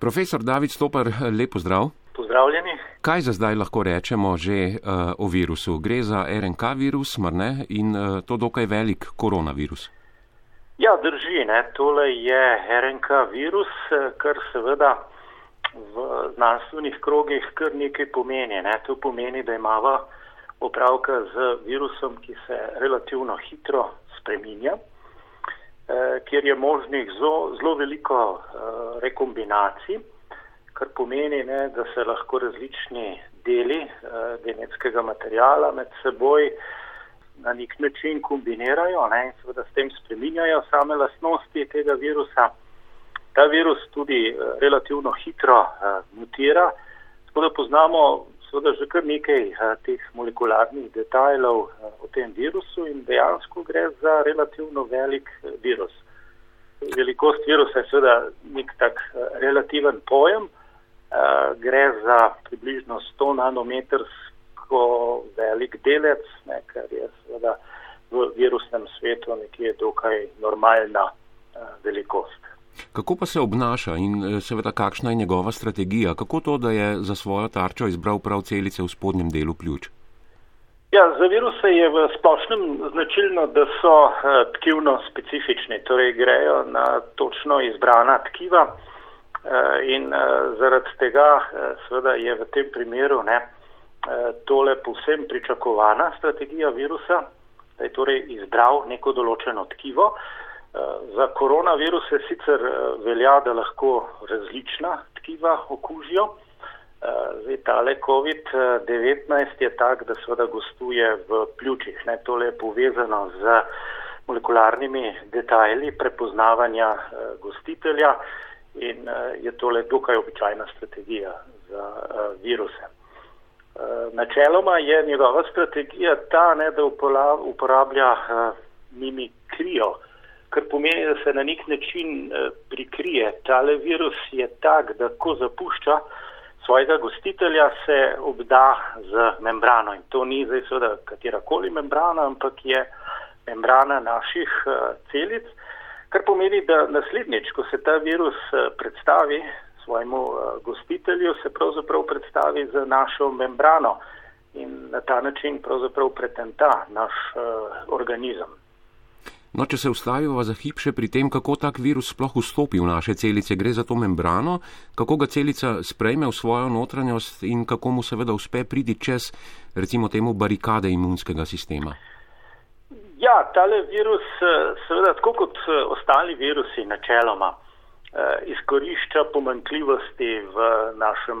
Profesor David Stopar, lepo zdrav. Pozdravljeni. Kaj za zdaj lahko rečemo že uh, o virusu? Gre za RNK virus, mar ne? In uh, to dokaj velik koronavirus. Ja, drži. Ne? Tole je RNK virus, kar seveda v znanstvenih krogih kar nekaj pomeni. Ne? To pomeni, da imamo opravka z virusom, ki se relativno hitro spreminja. Eh, kjer je možnih zelo, zelo veliko uh, rekombinacij, kar pomeni, ne, da se lahko različni deli uh, genetskega materijala med seboj na nek način kombinirajo ne, in seveda s tem spreminjajo same lastnosti tega virusa. Ta virus tudi relativno hitro mutira, tako da poznamo seveda že kar nekaj a, eh, teh molekularnih detajlov a, eh, o tem virusu in dejansko gre za relativno velik eh, virus. Velikost virusa je seveda nek tak a, relativen pojem, a, gre za približno 100 nanometrsko velik delec, ne, kar je seveda v virusnem svetu nekje dokaj normalna a, velikost. Kako pa se obnaša in eh, seveda kakšna je njegova strategija? Kako to, da je za svojo tarčo izbral prav celice v spodnjem delu pljuč? Ja, za viruse je v splošnem značilno, da so uh, tkivno specifični, torej grejo na točno izbrana tkiva uh, in zaradi tega seveda je v tem primeru ne, tole povsem pričakovana strategija virusa, da je torej izbral neko določeno tkivo. Uh, Za koronaviruse sicer eh, velja, da lahko različna tkiva okužijo. Eh, zdaj, tale COVID-19 je tak, da seveda gostuje v pljučih. Ne, tole je povezano z molekularnimi detajli prepoznavanja eh, gostitelja in je tole dokaj običajna strategija za viruse. Načeloma je njegova strategija ta, ne, da uporablja mimikrijo kar pomeni, da se na nek način eh, prikrije. Tale virus je tak, da ko zapušča svojega gostitelja, se obda z membrano. In to ni zdaj seveda katerakoli membrana, ampak je membrana naših eh, celic, kar pomeni, da naslednjič, ko se ta virus eh, predstavi svojemu gostitelju, se pravzaprav predstavi z našo membrano in na ta način pravzaprav pretenta naš organizem. No, če se ustavimo za hip še pri tem, kako tak virus sploh vstopi v naše celice, gre za to membrano, kako ga celica sprejme v svojo notranjost in kako mu seveda uspe priti čez, recimo temu, barikade imunskega sistema. Ja, tale virus, eh, seveda, tako kot eh, ostali virusi, načeloma eh, izkorišča pomankljivosti v našem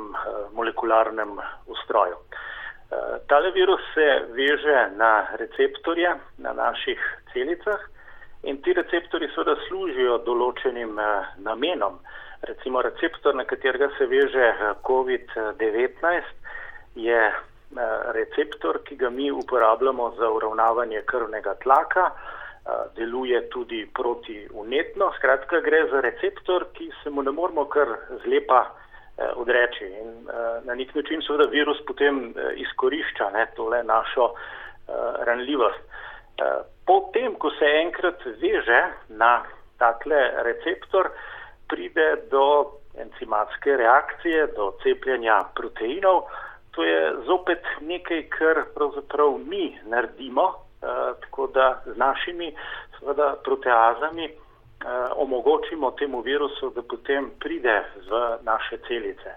molekularnem ustroju. Tale virus se veže na receptorje na naših celicah In ti receptori seveda služijo določenim eh, namenom. Recimo receptor, na katerega se veže eh, COVID-19, je eh, receptor, ki ga mi uporabljamo za uravnavanje krvnega tlaka, deluje tudi protiunetno. Skratka, gre za receptor, ki se mu ne moramo kar zlepa odreči. In na nek način seveda virus potem izkorišča ne, tole našo ranljivost. Potem, ko se enkrat veže na takle receptor, pride do encimatske reakcije, do cepljenja proteinov. To je zopet nekaj, kar pravzaprav mi naredimo, eh, tako da z našimi seveda, proteazami eh, omogočimo temu virusu, da potem pride v naše celice.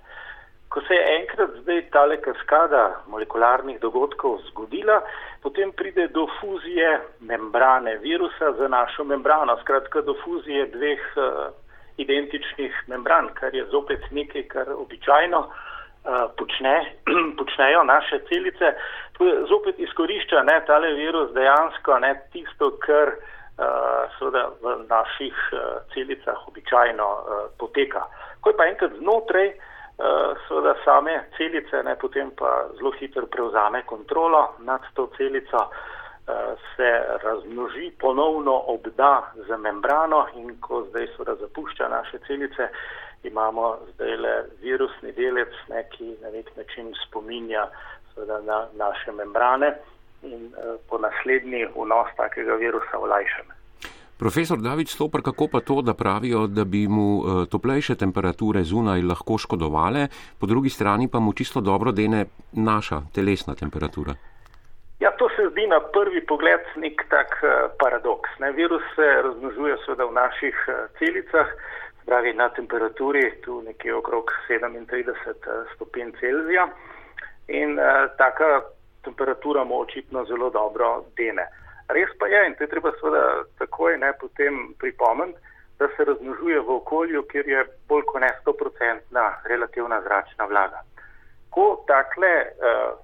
Ko se je enkrat zdaj tale kaskada molekularnih dogodkov zgodila, potem pride do fuzije membrane virusa z našo membrano, skratka do fuzije dveh uh, identičnih membran, kar je zopet nekaj, kar običajno uh, počne, počnejo naše celice. Zopet izkorišča ne, tale virus dejansko ne, tisto, kar uh, seveda v naših uh, celicah običajno uh, poteka. Ko je pa enkrat znotraj, Eh, seveda same celice, ne, potem pa zelo hitro prevzame kontrolo nad to celico, eh, se razmnoži, ponovno obda z membrano in ko zdaj seveda zapušča naše celice, imamo zdaj le virusni delec, ne, ki na nek način spominja seveda na naše membrane in eh, po naslednji vnos takega virusa olajšame. Profesor David Stopr, kako pa to, da pravijo, da bi mu uh, toplejše temperature zunaj lahko škodovale, po drugi strani pa mu čisto dobro dene naša telesna temperatura? Ja, to se zdi na prvi pogled nek tak uh, paradoks. Ne? Virus se razmnožuje seveda v naših uh, celicah, pravi na temperaturi tu nekje okrog 37 stopinj Celzija in uh, taka temperatura mu očitno zelo dobro dene. Res pa je, in to je treba seveda takoj ne potem pripomeniti, da se razmnožuje v okolju, kjer je bolj kot ne 100% relativna zračna vlaga. Ko takle uh,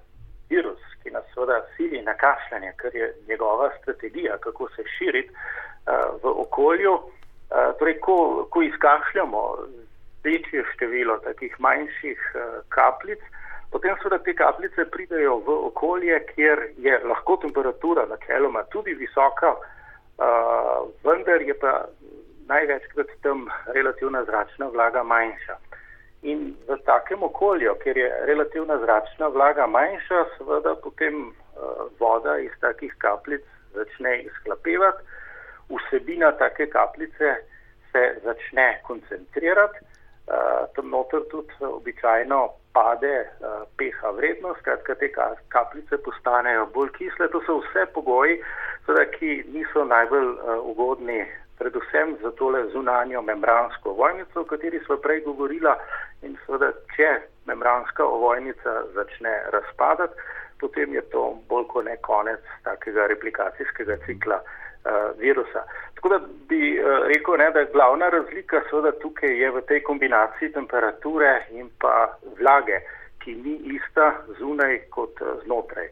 virus, ki nas seveda sili na kašljanje, ker je njegova strategija, kako se širiti uh, v okolju, uh, torej ko, ko izkašljamo večje število takih manjših uh, kapljic, uh, potem seveda te kapljice pridejo v okolje, kjer je lahko temperatura načeloma tudi visoka, uh, vendar je pa največkrat tam relativna zračna vlaga manjša. In v takem okolju, kjer je relativna zračna vlaga manjša, seveda potem uh, voda iz takih kapljic začne izhlapevati, vsebina take kapljice se začne koncentrirati, uh, tam noter tudi običajno pade uh, pH vrednost, skratka te kapljice postanejo bolj kisle. To so vse pogoji, seveda, ki niso najbolj uh, ugodni, predvsem za tole zunanjo membransko ovojnico, o kateri smo prej govorila. In seveda, če membranska ovojnica začne razpadati, potem je to bolj kot ne konec takega replikacijskega cikla uh, virusa. Tako da bi uh, rekel, ne, da je glavna razlika seveda tukaj je v tej kombinaciji temperature in pa vlage, ki ni ista zunaj kot uh, znotraj.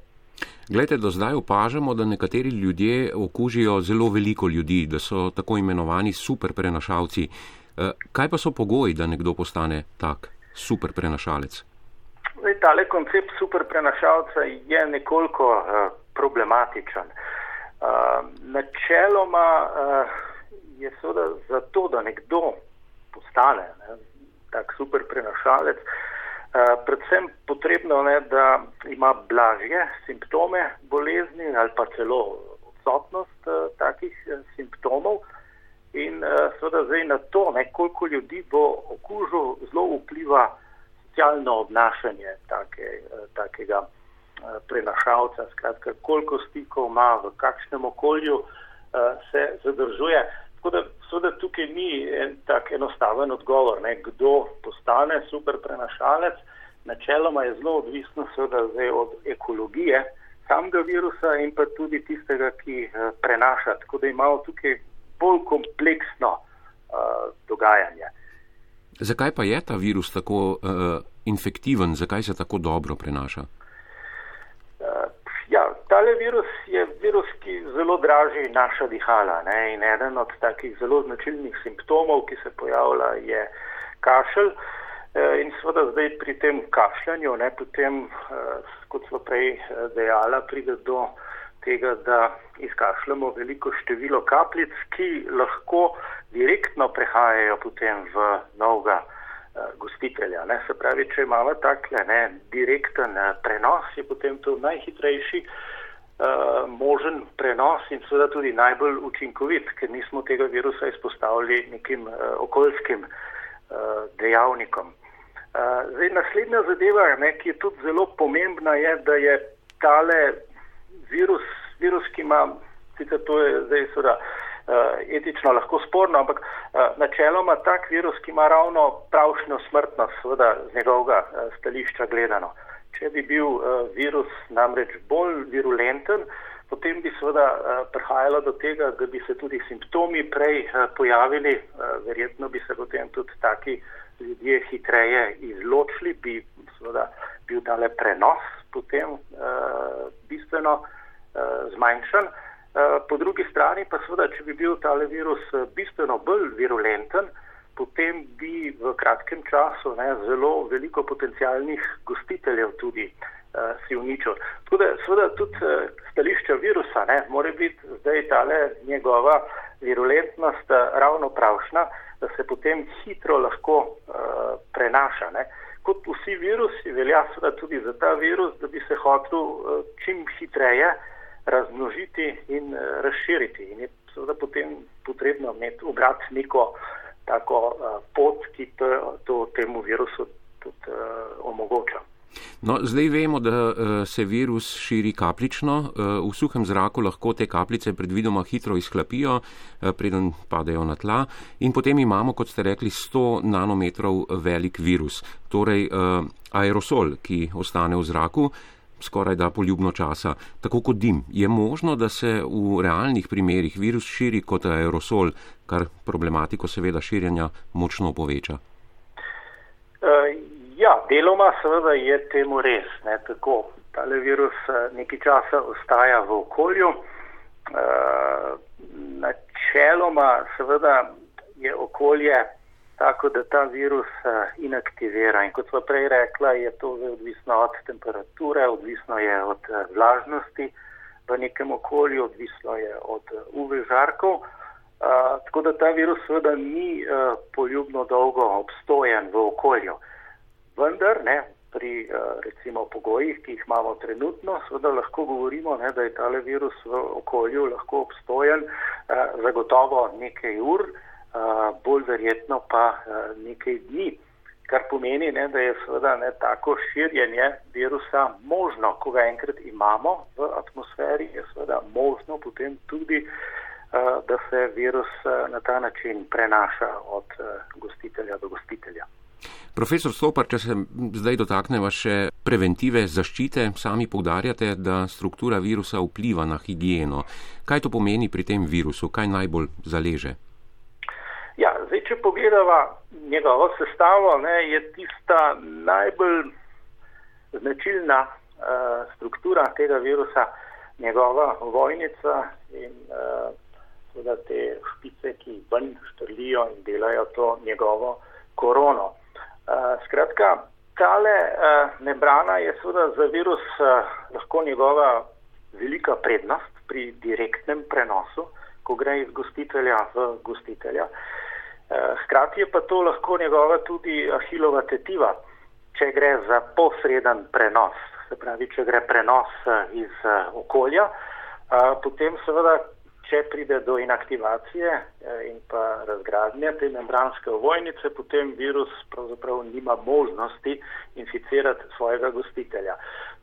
Glede, do zdaj opažamo, da nekateri ljudje okužijo zelo veliko ljudi, da so tako imenovani super prenašalci. Kaj pa so pogoji, da nekdo postane tak super prenašalec? Zdaj, tale koncept super prenašalca je nekoliko uh, problematičen. Uh, načeloma uh, je seveda zato, da nekdo postane ne, tak super prenašalec, uh, predvsem potrebno, ne, da ima blažje simptome bolezni ali pa celo odsotnost uh, takih uh, simptomov. In uh, seveda zdaj na to, ne, koliko ljudi bo okužil, zelo vpliva socialno obnašanje take, uh, takega. Eh, prenašalca, skratka, koliko stikov ima, v kakšnem okolju uh, se zadržuje. Tako da seveda tukaj ni en tak enostaven odgovor, ne, kdo postane super prenašalec. Načeloma je zelo odvisno seveda zdaj od ekologije samega virusa in pa tudi tistega, ki uh, prenaša. Tako da imamo tukaj bolj kompleksno uh, dogajanje. Zakaj pa je ta virus tako uh, infektiven, zakaj se tako dobro prenaša? Tale virus je virus, ki zelo draži naša dihala. Ne? In eden od takih zelo značilnih simptomov, ki se pojavlja, je kašelj. Eh, in seveda zdaj pri tem kašljanju, ne, potem, eh, kot smo prej eh, dejala, pride do tega, da izkašljamo veliko število kapljic, ki lahko direktno prehajajo potem v novega gostitelja. Ne. Se pravi, če imamo takle ne, direkten prenos, je potem to najhitrejši uh, možen prenos in seveda tudi najbolj učinkovit, ker nismo tega virusa izpostavili nekim uh, okoljskim uh, dejavnikom. Uh, zdaj, naslednja zadeva, ne, ki je tudi zelo pomembna, je, da je tale virus, virus ki ima, sicer to je zdaj seveda etično lahko sporno, ampak uh, načeloma tak virus, ki ima ravno pravšnjo smrtnost, seveda z njegovega uh, stališča gledano. Če bi bil virus namreč bolj virulenten, potem bi seveda prihajalo do tega, da bi se tudi simptomi prej pojavili, verjetno bi se potem tudi taki ljudje hitreje izločili, bi seveda bil tale prenos potem bistveno zmanjšan. Uh, po drugi strani pa seveda, če bi bil tale virus bistveno bolj virulenten, uh, potem bi v kratkem času ne, zelo veliko potencijalnih gostiteljev tudi uh, si uničil. Tako da seveda tudi uh, stališča virusa ne, mora biti zdaj tale njegova virulentnost uh, ravno pravšna, da se potem hitro lahko uh, prenaša. Ne. Kot vsi virusi velja seveda tudi za ta virus, da bi se hotel uh, čim hitreje razmnožiti in uh, razširiti. In je seveda potem potrebno obrati neko tako uh, pot, ki to, to temu virusu tudi uh, omogoča. No, zdaj vemo, da se virus širi kaplično. V suhem zraku lahko te kapljice predvidoma hitro izhlapijo, uh, preden padejo na tla. In potem imamo, kot ste rekli, 100 nanometrov velik virus, torej aerosol, ki ostane v zraku skoraj da poljubno časa, tako kot dim. Je možno, da se v realnih primerjih virus širi kot aerosol, kar problematiko seveda širjenja močno poveča? Uh. Ja, deloma seveda je temu res. Ne, tako, tale virus eh, nekaj časa ostaja v okolju. E, načeloma seveda je okolje tako, da ta virus eh, inaktivira. In kot smo prej rekla, je to odvisno od temperature, odvisno je od vlažnosti v nekem okolju, odvisno je od UV žarkov. Tako da ta virus seveda ni poljubno dolgo obstojen v okolju. Vendar ne, pri eh, recimo pogojih, ki jih imamo trenutno, seveda lahko govorimo, ne, da je tale virus v okolju lahko obstojen eh, zagotovo nekaj ur, eh, bolj verjetno pa nekaj dni. Kar pomeni, ne, da je seveda ne, tako širjenje virusa možno, ko ga enkrat imamo v atmosferi, je seveda možno potem tudi, da se virus na ta način prenaša od gostitelja do gostitelja. Profesor Stopar, če se zdaj dotaknemo še preventive zaščite, sami povdarjate, da struktura virusa vpliva na higieno. Kaj to pomeni pri tem virusu, kaj najbolj zaleže? Zdaj, če pogledava njegovo sestavo, ne, je tista najbolj značilna uh, struktura tega virusa njegova vojnica in uh, te špice, ki ven štrlijo in delajo to njegovo korono. Uh, skratka, tale uh, membrana je seveda za virus uh, lahko njegova velika prednost pri direktnem prenosu, ko gre iz gostitelja v gostitelja. Uh, hkrati je pa to lahko njegova tudi ahilova tetiva, če gre za posreden prenos. Se pravi, če gre prenos iz okolja, potem seveda če pride do inaktivacije eh, in pa razgradnje te membranske ovojnice, potem virus pravzaprav nima možnosti inficirati svojega gostitelja.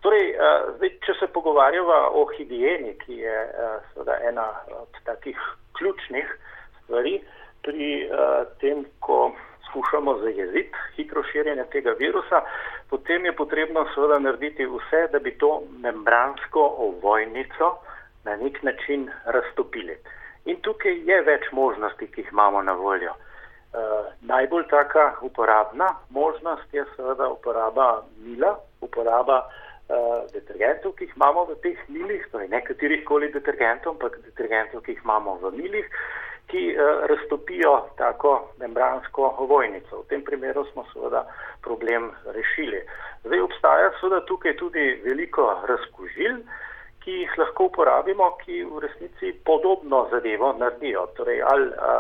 Torej, eh, zdaj, če se pogovarjava o higieni, ki je eh, seveda ena od takih ključnih stvari pri tem, ko skušamo zajeziti hitro širjenje tega virusa, potem je potrebno seveda narediti vse, da bi to membransko ovojnico na nek način raztopili. In tukaj je več možnosti, ki jih imamo na voljo. Uh, najbolj taka uporabna možnost je seveda uporaba mila, uporaba uh, detergentov, ki jih imamo v teh milih, torej ne katerih koli detergentov, ampak detergentov, ki jih imamo v milih, ki uh, raztopijo tako membransko ovojnico. V tem primeru smo seveda problem rešili. Zdaj obstaja seveda tukaj tudi veliko razkužil, ki jih lahko uporabimo, ki v resnici podobno zadevo naredijo. Torej, ali a,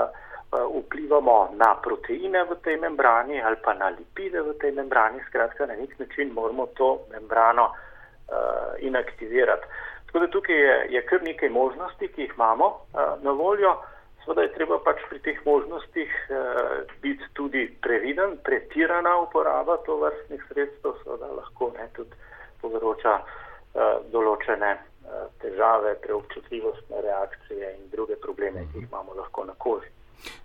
a, vplivamo na proteine v tej membrani ali pa na lipide v tej membrani, skratka, na nek način moramo to membrano a, inaktivirati. Tako da tukaj je, je kar nekaj možnosti, ki jih imamo a, na voljo. Sveda je treba pač pri teh možnostih a, biti tudi previden, pretirana uporaba to vrstnih sredstev, seveda lahko ne tudi povzroča določene težave, preobčutljivostne reakcije in druge probleme, ki jih imamo lahko na koži.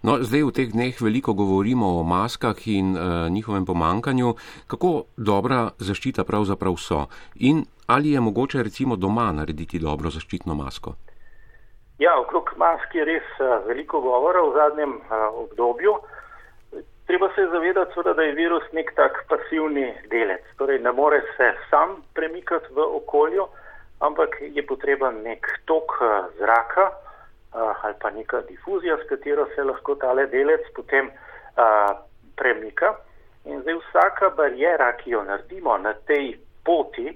No, zdaj v teh dneh veliko govorimo o maskah in uh, njihovem pomankanju. Kako dobra zaščita pravzaprav so in ali je mogoče recimo doma narediti dobro zaščitno masko? Ja, okrog mask je res uh, veliko govora v zadnjem uh, obdobju. Treba se zavedati, da je virus nek tak pasivni delec, torej ne more se sam premikati v okolju, ampak je potreben nek tok eh, zraka eh, ali pa neka difuzija, s katero se lahko tale delec potem eh, premika. In zdaj vsaka barijera, ki jo naredimo na tej poti,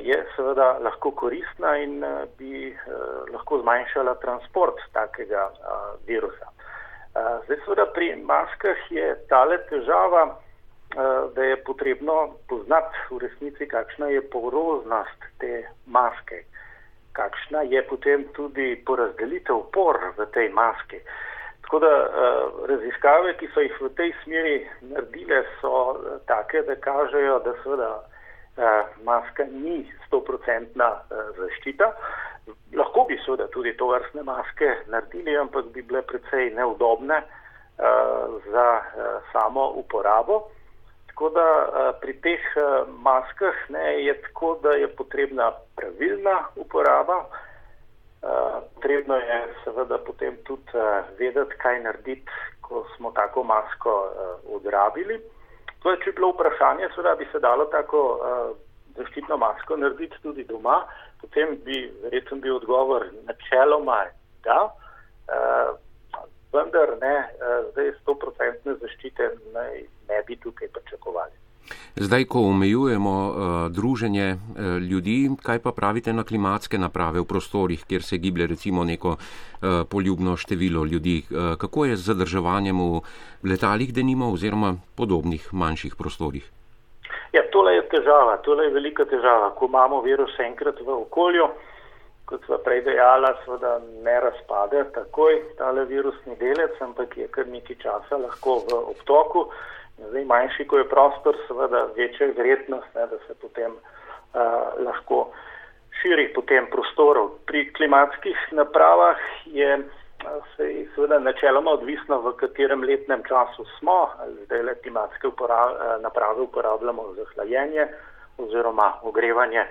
je seveda lahko koristna in bi lahko zmanjšala transport takega virusa. Zdaj seveda pri maskah je tale težava, Eh, da je potrebno poznati v resnici, kakšna je poroznost te maske. kakšna je potem tudi porazdelitev por v tej maski. Tako da raziskave, ki so jih v tej smeri naredile, so take, da kažejo, da seveda maska ni stoprocentna zaščita. Lahko bi seveda tudi to vrstne maske naredili, ampak bi bile precej neudobne za samo uporabo. Tako da pri teh maskah ne, je tako, da je potrebna pravilna uporaba. Potrebno je seveda potem tudi vedeti, kaj narediti, ko smo tako masko odrabili. To je, bilo vprašanje, seveda bi se dalo tako zaščitno masko narediti tudi doma, potem bi verjetno bil odgovor načeloma da vendar ne, zdaj 100% zaščite ne, ne bi tukaj pričakovali. Zdaj, ko omejujemo uh, druženje uh, ljudi, kaj pa pravite na klimatske naprave v prostorih, kjer se giblje recimo neko uh, poljubno število ljudi? Uh, kako je z zadrževanjem v letalih denimo oziroma podobnih manjših prostorih? Ja, tole je težava, tole je velika težava. Ko imamo virus enkrat v okolju, kot sva prej dejala, seveda ne razpade takoj tale virusni delec, ampak je kar nekaj časa lahko v obtoku. Zdaj, manjši, ko je prostor, seveda večja je verjetnost, ne, da se potem uh, lahko širi po tem prostoru. Pri klimatskih napravah je se seveda načeloma odvisno, v katerem letnem času smo. Zdaj le klimatske uporab, naprave uporabljamo za hlajenje oziroma ogrevanje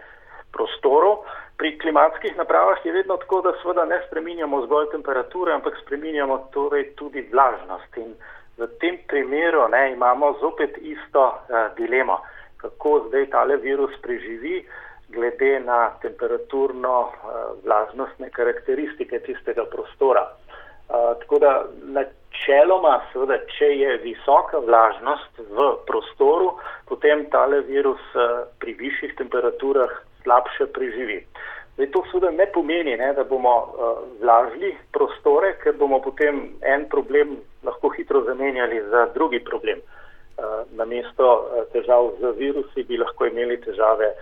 prostorov. Pri klimatskih napravah je vedno tako, da seveda ne spreminjamo zgolj temperature, ampak spreminjamo torej tudi vlažnost. In v tem primeru ne, imamo zopet isto uh, dilemo, kako zdaj tale virus preživi glede na temperaturno uh, vlažnostne karakteristike tistega prostora. Uh, tako da načeloma, seveda, če je visoka vlažnost v prostoru, potem tale virus uh, pri višjih temperaturah slabše preživi. Zdaj, to seveda ne pomeni, ne, da bomo uh, vlažili prostore, ker bomo potem en problem lahko hitro zamenjali za drugi problem. Uh, namesto uh, težav z virusi bi lahko imeli težave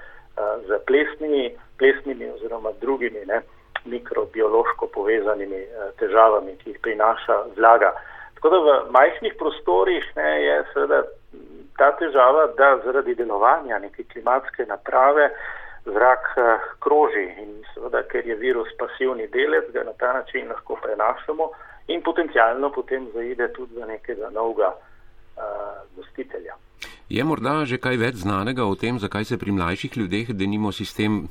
z plesnimi, plesnimi oziroma drugimi ne, mikrobiološko povezanimi težavami, ki jih prinaša vlaga. Tako da v majhnih prostorih ne, je seveda ta težava, da zaradi delovanja neke klimatske naprave zrak eh, kroži in seveda, ker je virus pasivni delec, ga na ta način lahko prenašamo in potencialno potem zaide tudi za nekega novega uh, gostitelja. Je morda že kaj več znanega o tem, zakaj se pri mlajših ljudeh denimo sistem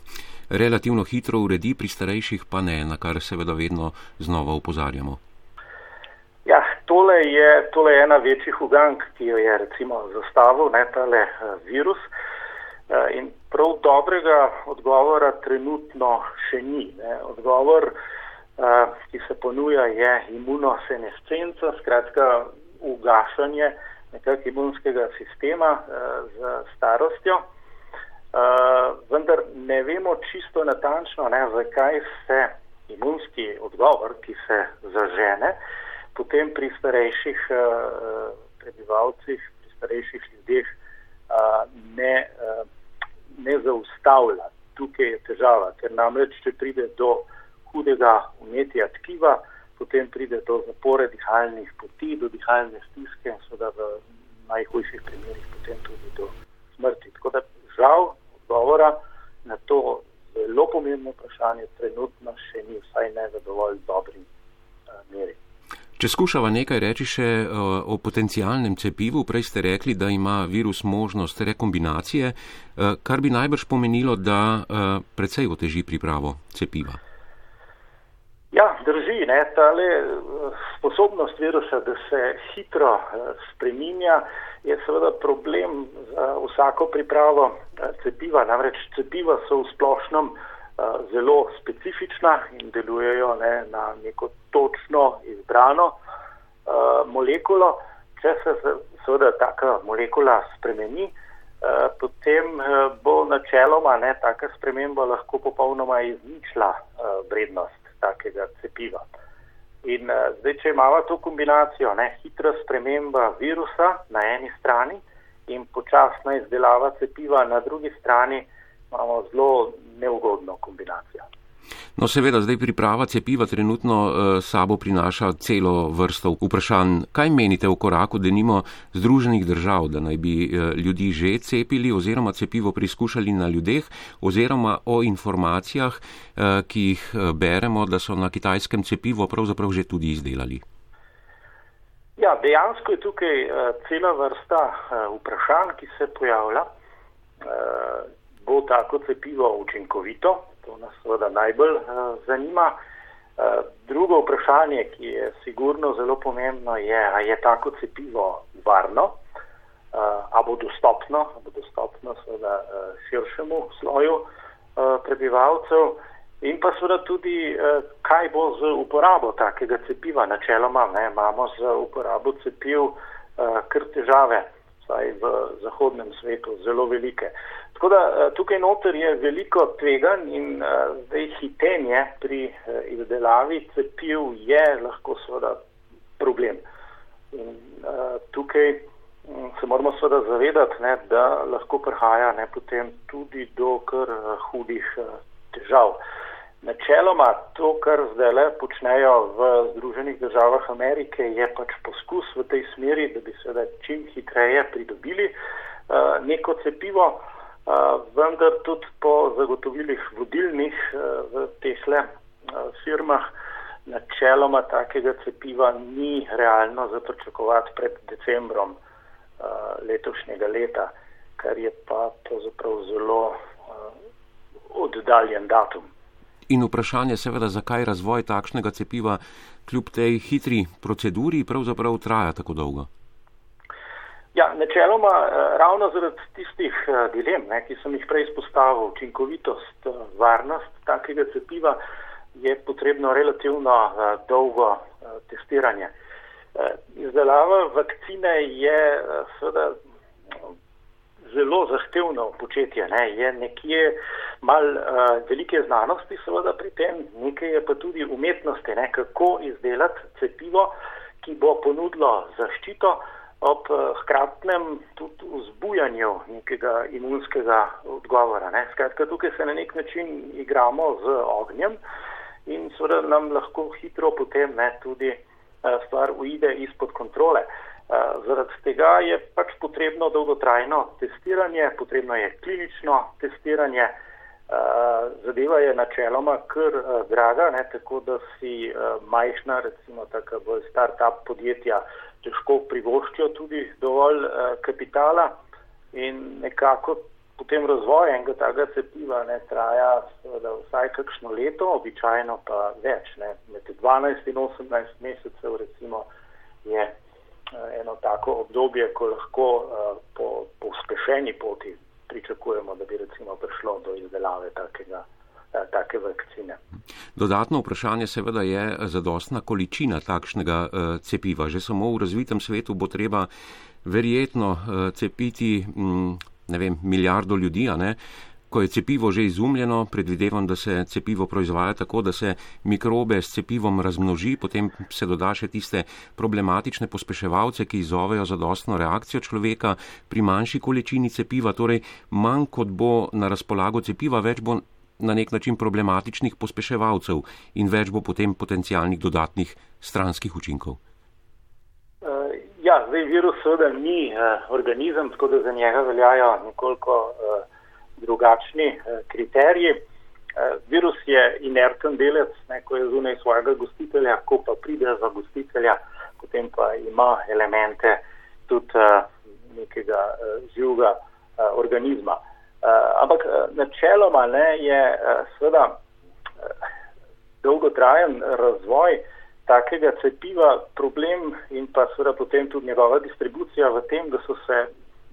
relativno hitro uredi, pri starejših pa ne, na kar seveda vedno znova upozarjamo? Ja, tole je, tole je ena večjih ugank, ki jo je recimo zastavil ne, tale uh, virus. Uh, in prav dobrega odgovora trenutno še ni. Ne. Odgovor, uh, ki se ponuja, je imunosenescenca, skratka ugašanje nekakšnega imunskega sistema uh, z starostjo. Uh, vendar ne vemo čisto natančno, ne, zakaj se imunski odgovor, ki se zažene, potem pri starejših uh, prebivalcih, pri starejših ljudeh uh, ne. Uh, ne zaustavlja. Tukaj je težava, ker namreč, če pride do hudega umetja tkiva, potem pride do zapore dihalnih poti, do dihalne stiske in seveda v najhujših primerih potem tudi do smrti. Tako da žal odgovora na to zelo pomembno vprašanje trenutno še ni, vsaj ne v dovolj dobri uh, meri. Če skušava nekaj reči še uh, o potencijalnem cepivu, prej ste rekli, da ima virus možnost rekombinacije, uh, kar bi najbrž pomenilo, da uh, precej oteži pripravo cepiva. Drži. Ne, tale sposobnost virusa, da se hitro spreminja, je seveda problem za vsako pripravo cepiva. Namreč cepiva so v splošnem zelo specifična in delujejo ne, na neko točno izbrano uh, molekulo. Če se seveda taka molekula spremeni, uh, potem uh, bo načeloma ne, taka sprememba lahko popolnoma izničila uh, vrednost takega cepiva. In uh, zdaj, če imamo to kombinacijo, ne, hitra sprememba virusa na eni strani in počasna izdelava cepiva na drugi strani, imamo zelo neugodno kombinacijo. No, seveda, zdaj priprava cepiva trenutno uh, sabo prinaša celo vrsto vprašanj. Kaj menite o koraku, da nimo Združenih držav, da naj bi uh, ljudi že cepili oziroma cepivo preizkušali na ljudeh oziroma o informacijah, uh, ki jih beremo, da so na kitajskem cepivo pravzaprav že tudi izdelali? Ja, dejansko je tukaj uh, cela vrsta uh, vprašanj, ki se pojavlja. Uh, bo tako cepivo učinkovito? To nas seveda najbolj uh, zanima. Uh, drugo vprašanje, ki je sigurno zelo pomembno, je, ali je tako cepivo varno, uh, ali bo dostopno, ali bo dostopno seveda širšemu sloju uh, prebivalcev. In pa seveda tudi, kaj bo z uporabo takega cepiva. Načeloma ne, imamo z uporabo cepiv kar težave, saj v zahodnem svetu zelo velike. Tako da eh, tukaj noter je veliko tvegan in uh, zdaj hitenje pri uh, izdelavi cepiv je lahko seveda problem. In tukaj um, se moramo seveda zavedati, ne, da lahko prihaja ne, potem tudi do kar hudih težav. Načeloma to, kar zdaj le počnejo v Združenih državah Amerike, je pač poskus v tej smeri, da bi seveda čim hitreje pridobili uh, neko cepivo vendar tudi po zagotovilih vodilnih v teh le firmah načeloma takega cepiva ni realno zapričakovati pred decembrom letošnjega leta, kar je pa pravzaprav zelo oddaljen datum. In vprašanje seveda, zakaj razvoj takšnega cepiva kljub tej hitri proceduri pravzaprav traja tako dolgo? Ja, načeloma eh, ravno zaradi tistih eh, dilem, ne, ki sem jih prej izpostavil, učinkovitost, eh, varnost takega cepiva, je potrebno relativno dolgo testiranje. Izdelava vakcine je seveda zelo zahtevno početje, ne, je nekje mal velike znanosti seveda pri tem, nekaj je pa tudi umetnosti, ne, kako izdelati cepivo, ki bo ponudilo zaščito, ob eh, hkratnem tudi vzbujanju nekega imunskega odgovora. Ne. Skratka, tukaj se na nek način igramo z ognjem in seveda nam lahko hitro potem ne, tudi eh, stvar uide izpod kontrole. Eh, zaradi tega je pač potrebno dolgotrajno testiranje, potrebno je klinično testiranje. Zadeva je načeloma kar draga, ne, tako da si majhna, recimo taka bolj start-up podjetja, težko privoščijo tudi dovolj kapitala in nekako potem razvoj enega takega cepiva ne traja seveda, vsaj kakšno leto, običajno pa več. Ne. Med 12 in 18 mesecev recimo je eno tako obdobje, ko lahko uh, po, po uspešeni poti pričakujemo, da bi recimo prišlo do izdelave takega. Eh, take vakcine. Dodatno vprašanje seveda je zadostna količina takšnega cepiva. Že samo v razvitem svetu bo treba verjetno cepiti um, vem, milijardo ljudi, ko je cepivo že izumljeno, predvidevam, da se cepivo proizvaja tako, da se mikrobe s cepivom razmnoži, potem se doda še tiste problematične pospeševalce, ki izzovejo zadostno reakcijo človeka pri manjši količini cepiva, torej manj kot bo na razpolago cepiva, več bo na nek način problematičnih pospeševalcev in več bo potem potencijalnih dodatnih stranskih učinkov? Uh, ja, zdaj virus seveda ni uh, organizem, tako da za njega veljajo nekoliko uh, drugačni uh, kriteriji. Uh, virus je inerten delec, ne, ko je zunaj svojega gostitelja, ko pa pride za gostitelja, potem pa ima elemente tudi uh, nekega živega organizma. Ampak načeloma ne, je seveda dolgotrajen razvoj takega cepiva problem in pa seveda potem tudi njegova distribucija v tem, da so se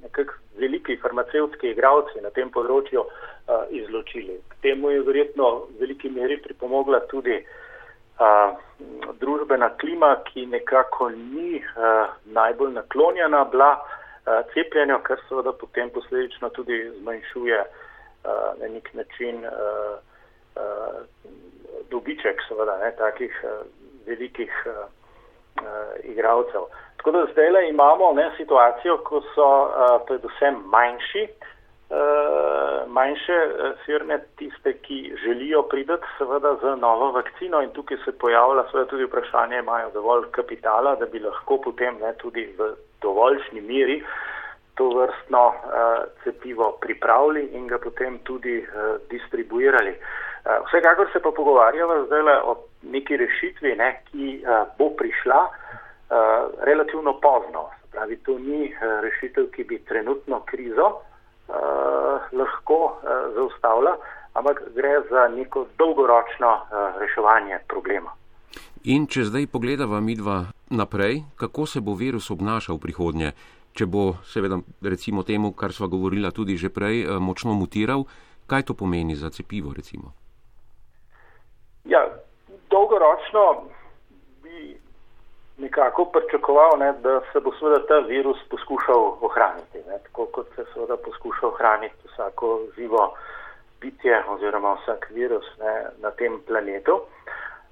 nekak veliki farmacevtski igravci na tem področju uh, izločili. K temu je verjetno v veliki meri pripomogla tudi uh, družbena klima, ki nekako ni uh, najbolj naklonjena bila uh, cepljenju, kar seveda potem posledično tudi zmanjšuje uh, na nek način uh, uh, dobiček seveda, ne, takih uh, velikih uh, uh, igralcev. Tako da zdaj le imamo ne, situacijo, ko so uh, predvsem manjši manjše firme, tiste, ki želijo pridati seveda z novo vakcino in tukaj se pojavlja seveda tudi vprašanje, imajo dovolj kapitala, da bi lahko potem ne, tudi v dovoljšni miri to vrstno uh, cepivo pripravili in ga potem tudi uh, distribuirali. Uh, vsekakor se pa pogovarjava zdaj o neki rešitvi, ne, ki uh, bo prišla uh, relativno pozno. Pravi, to ni uh, rešitev, ki bi trenutno krizo uh, lahko zaustavila, ampak gre za neko dolgoročno reševanje problema. In če zdaj pogledava midva naprej, kako se bo virus obnašal v prihodnje, če bo seveda recimo temu, kar sva govorila tudi že prej, eh, močno mutiral, kaj to pomeni za cepivo recimo? Ja, dolgoročno bi nekako pričakoval, ne, da se bo seveda ta virus poskušal ohraniti, ne, tako kot se seveda poskuša ohraniti vsako živo bitje oziroma vsak virus ne, na tem planetu.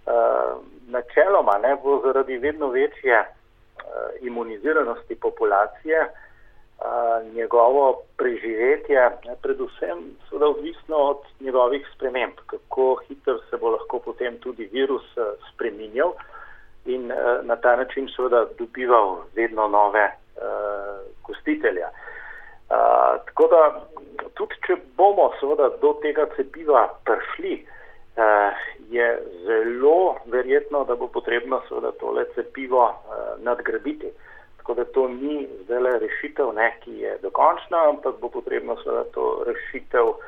Uh, načeloma ne, bo zaradi vedno večje uh, imuniziranosti populacije uh, njegovo preživetje, ne, predvsem seveda odvisno od njegovih sprememb, kako hitro se bo lahko potem tudi virus uh, spreminjal in uh, na ta način seveda dobival vedno nove uh, gostitelja. Uh, tako da tudi, če bomo seveda do tega cepiva prišli, uh, Eh, je zelo verjetno, da bo potrebno seveda tole cepivo eh, nadgraditi. Tako da to ni zdaj le rešitev, ne, ki je dokončna, ampak bo potrebno seveda to rešitev uh,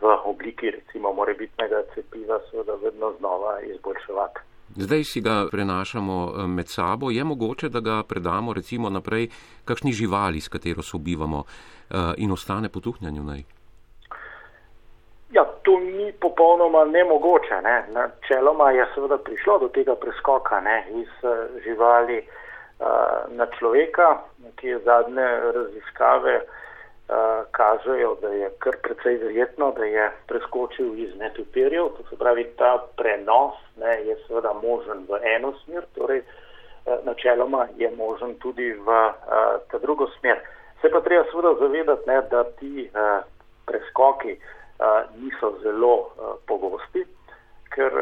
v obliki recimo morebitnega cepiva seveda vedno znova izboljševati. Zdaj si ga prenašamo med sabo. Je mogoče, da ga predamo recimo naprej kakšni živali, s katero sobivamo uh, in ostane potuhnjanju naj? Ja, to ni popolnoma nemogoče. Ne. Načeloma je seveda prišlo do tega preskoka ne, iz uh, živali uh, na človeka, ki je zadnje raziskave uh, kažejo, da je kar precej verjetno, da je preskočil iz netopirjev. To se pravi, ta prenos ne, je seveda možen v eno smer, torej uh, načeloma je možen tudi v uh, ta drugo smer. Se pa treba seveda zavedati, ne, da ti uh, preskoki, niso zelo pogosti, ker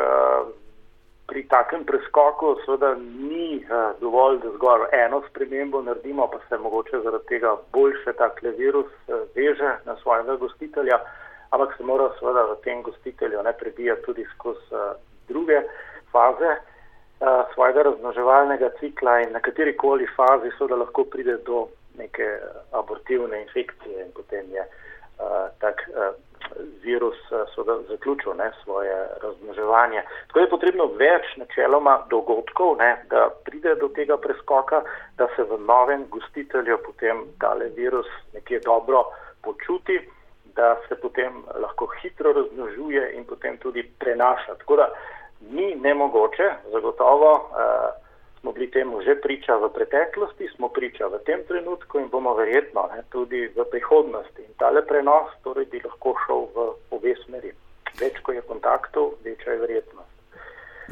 pri takem preskoku seveda ni dovolj, da zgolj eno spremembo naredimo, pa se mogoče zaradi tega boljše takle virus veže na svojega gostitelja, ampak se mora seveda v tem gostitelju ne prebijati tudi skozi druge faze svojega raznoževalnega cikla in na kateri koli fazi seveda lahko pride do neke abortivne infekcije in potem je uh, tak uh, virus uh, zaključil ne, svoje razmnoževanje. Tako je potrebno več načeloma dogodkov, ne, da pride do tega preskoka, da se v novem gostitelju potem tale virus nekje dobro počuti, da se potem lahko hitro razmnožuje in potem tudi prenaša. Tako da ni nemogoče, zagotovo. Uh, smo bili temu že priča v preteklosti, smo priča v tem trenutku in bomo verjetno ne, tudi v prihodnosti. In tale prenos torej bi lahko šel v obe smeri. Več, ko je kontaktov, večja je verjetnost.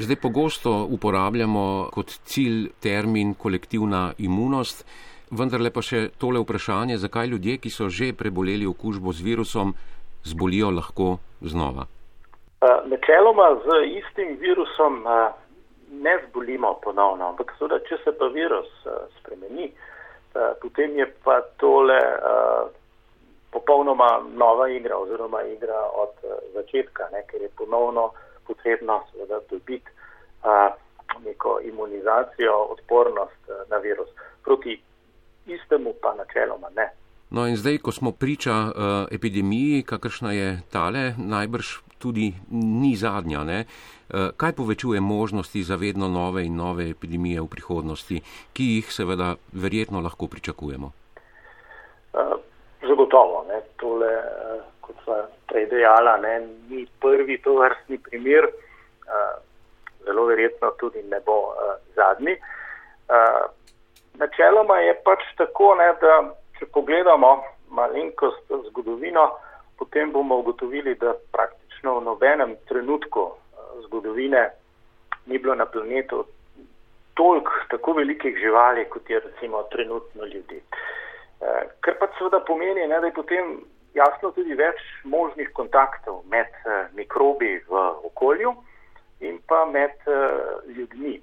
Zdaj pogosto uporabljamo kot cilj termin kolektivna imunost, vendar le pa še tole vprašanje, zakaj ljudje, ki so že preboleli okužbo z virusom, zbolijo lahko znova. Načeloma z istim virusom ne zbolimo ponovno, ampak seveda, če se pa virus uh, spremeni, uh, potem je pa tole uh, popolnoma nova igra oziroma igra od začetka, ne, ker je ponovno potrebno seveda dobiti neko imunizacijo, odpornost na virus. Proti istemu pa načeloma ne. No in zdaj, ko smo priča uh, epidemiji, kakršna je tale, najbrž tudi ni zadnja. Ne? Uh, kaj povečuje možnosti za vedno nove in nove epidemije v prihodnosti, ki jih seveda verjetno lahko pričakujemo? Uh, zagotovo. Ne? Tole, uh, kot sva prej dejala, ne? ni prvi to vrstni primer, zelo verjetno tudi ne bo zadnji. Načeloma je pač tako, ne, da če pogledamo malenkost zgodovino, potem bomo ugotovili, da praktično v nobenem trenutku eh, zgodovine ni bilo na planetu toliko tako velikih živali, kot je recimo trenutno ljudi. Eh, kar pa seveda pomeni, ne, da je potem jasno tudi več možnih kontaktov med uh, mikrobi v okolju in pa med ljudmi.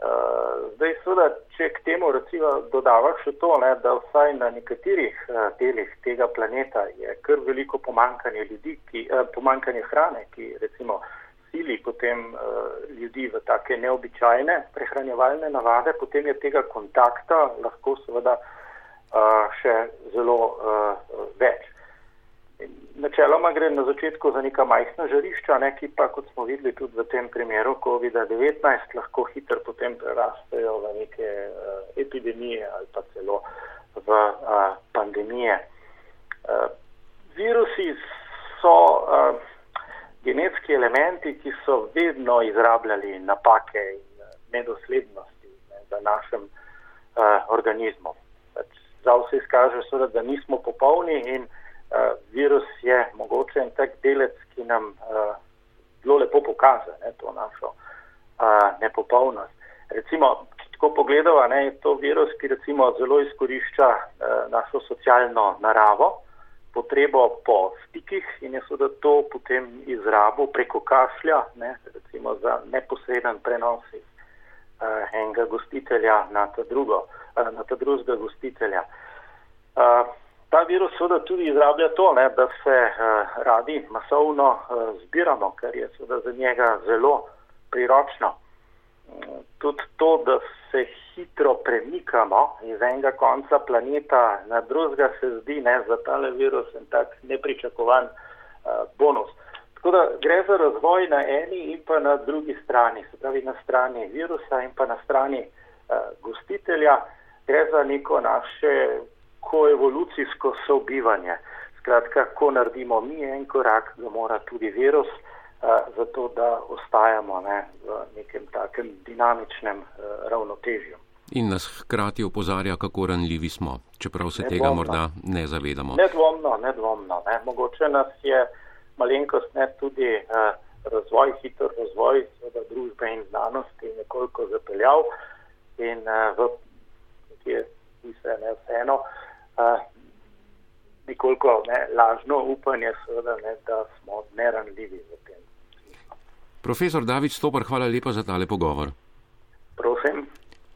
Zdaj, seveda, če k temu recimo dodavaš še to, ne, da vsaj na nekaterih uh, delih tega planeta je kar veliko pomankanje ljudi, ki, uh, pomankanje hrane, ki recimo sili potem uh, ljudi v take neobičajne prehranjevalne navade, potem je tega kontakta lahko seveda še zelo več. Načeloma gre na začetku za neka majhna žarišča, ne, ki pa, kot smo videli tudi v tem primeru COVID-19, lahko hitro potem prerastejo v neke uh, epidemije ali pa celo v uh, pandemije. Uh, virusi so uh, genetski elementi, ki so vedno izrabljali napake in nedoslednosti ne, v našem uh, organizmu. Pač, za vse izkaže, da nismo popolni in uh, virus je mogoče en tak delec, ki nam uh, zelo lepo pokaže ne, to našo uh, nepopolnost. Recimo, če tako pogledamo, je to virus, ki recimo zelo izkorišča uh, našo socialno naravo, potrebo po stikih in je seveda to potem izrabo preko kašlja, ne, recimo za neposreden prenos iz uh, enega gostitelja na ta, drugo, uh, na ta drugega gostitelja. Uh, Ta virus seveda tudi izrablja to, ne, da se uh, radi masovno uh, zbiramo, kar je seveda za njega zelo priročno. Tudi to, da se hitro premikamo iz enega konca planeta na drugega, se zdi ne, za tale virus en tak nepričakovan uh, bonus. Tako da gre za razvoj na eni in pa na drugi strani, se pravi na strani virusa in pa na strani uh, gostitelja. Gre za neko naše koevolucijsko sobivanje. Skratka, ko naredimo mi en korak, ga mora tudi virus, uh, zato da ostajamo ne, v nekem takem dinamičnem uh, ravnotežju. In nas hkrati opozarja, kako ranljivi smo, čeprav se nedvomno. tega morda ne zavedamo. Nedvomno, nedvomno. Ne. Mogoče nas je malenkost ne tudi uh, razvoj, hiter razvoj družbe in znanosti nekoliko zapeljal in uh, v kje se ne vseeno uh, nekoliko ne, lažno upanje, seveda, ne, da smo neranljivi v tem. Profesor David Stopar, hvala lepa za tale pogovor. Prosim.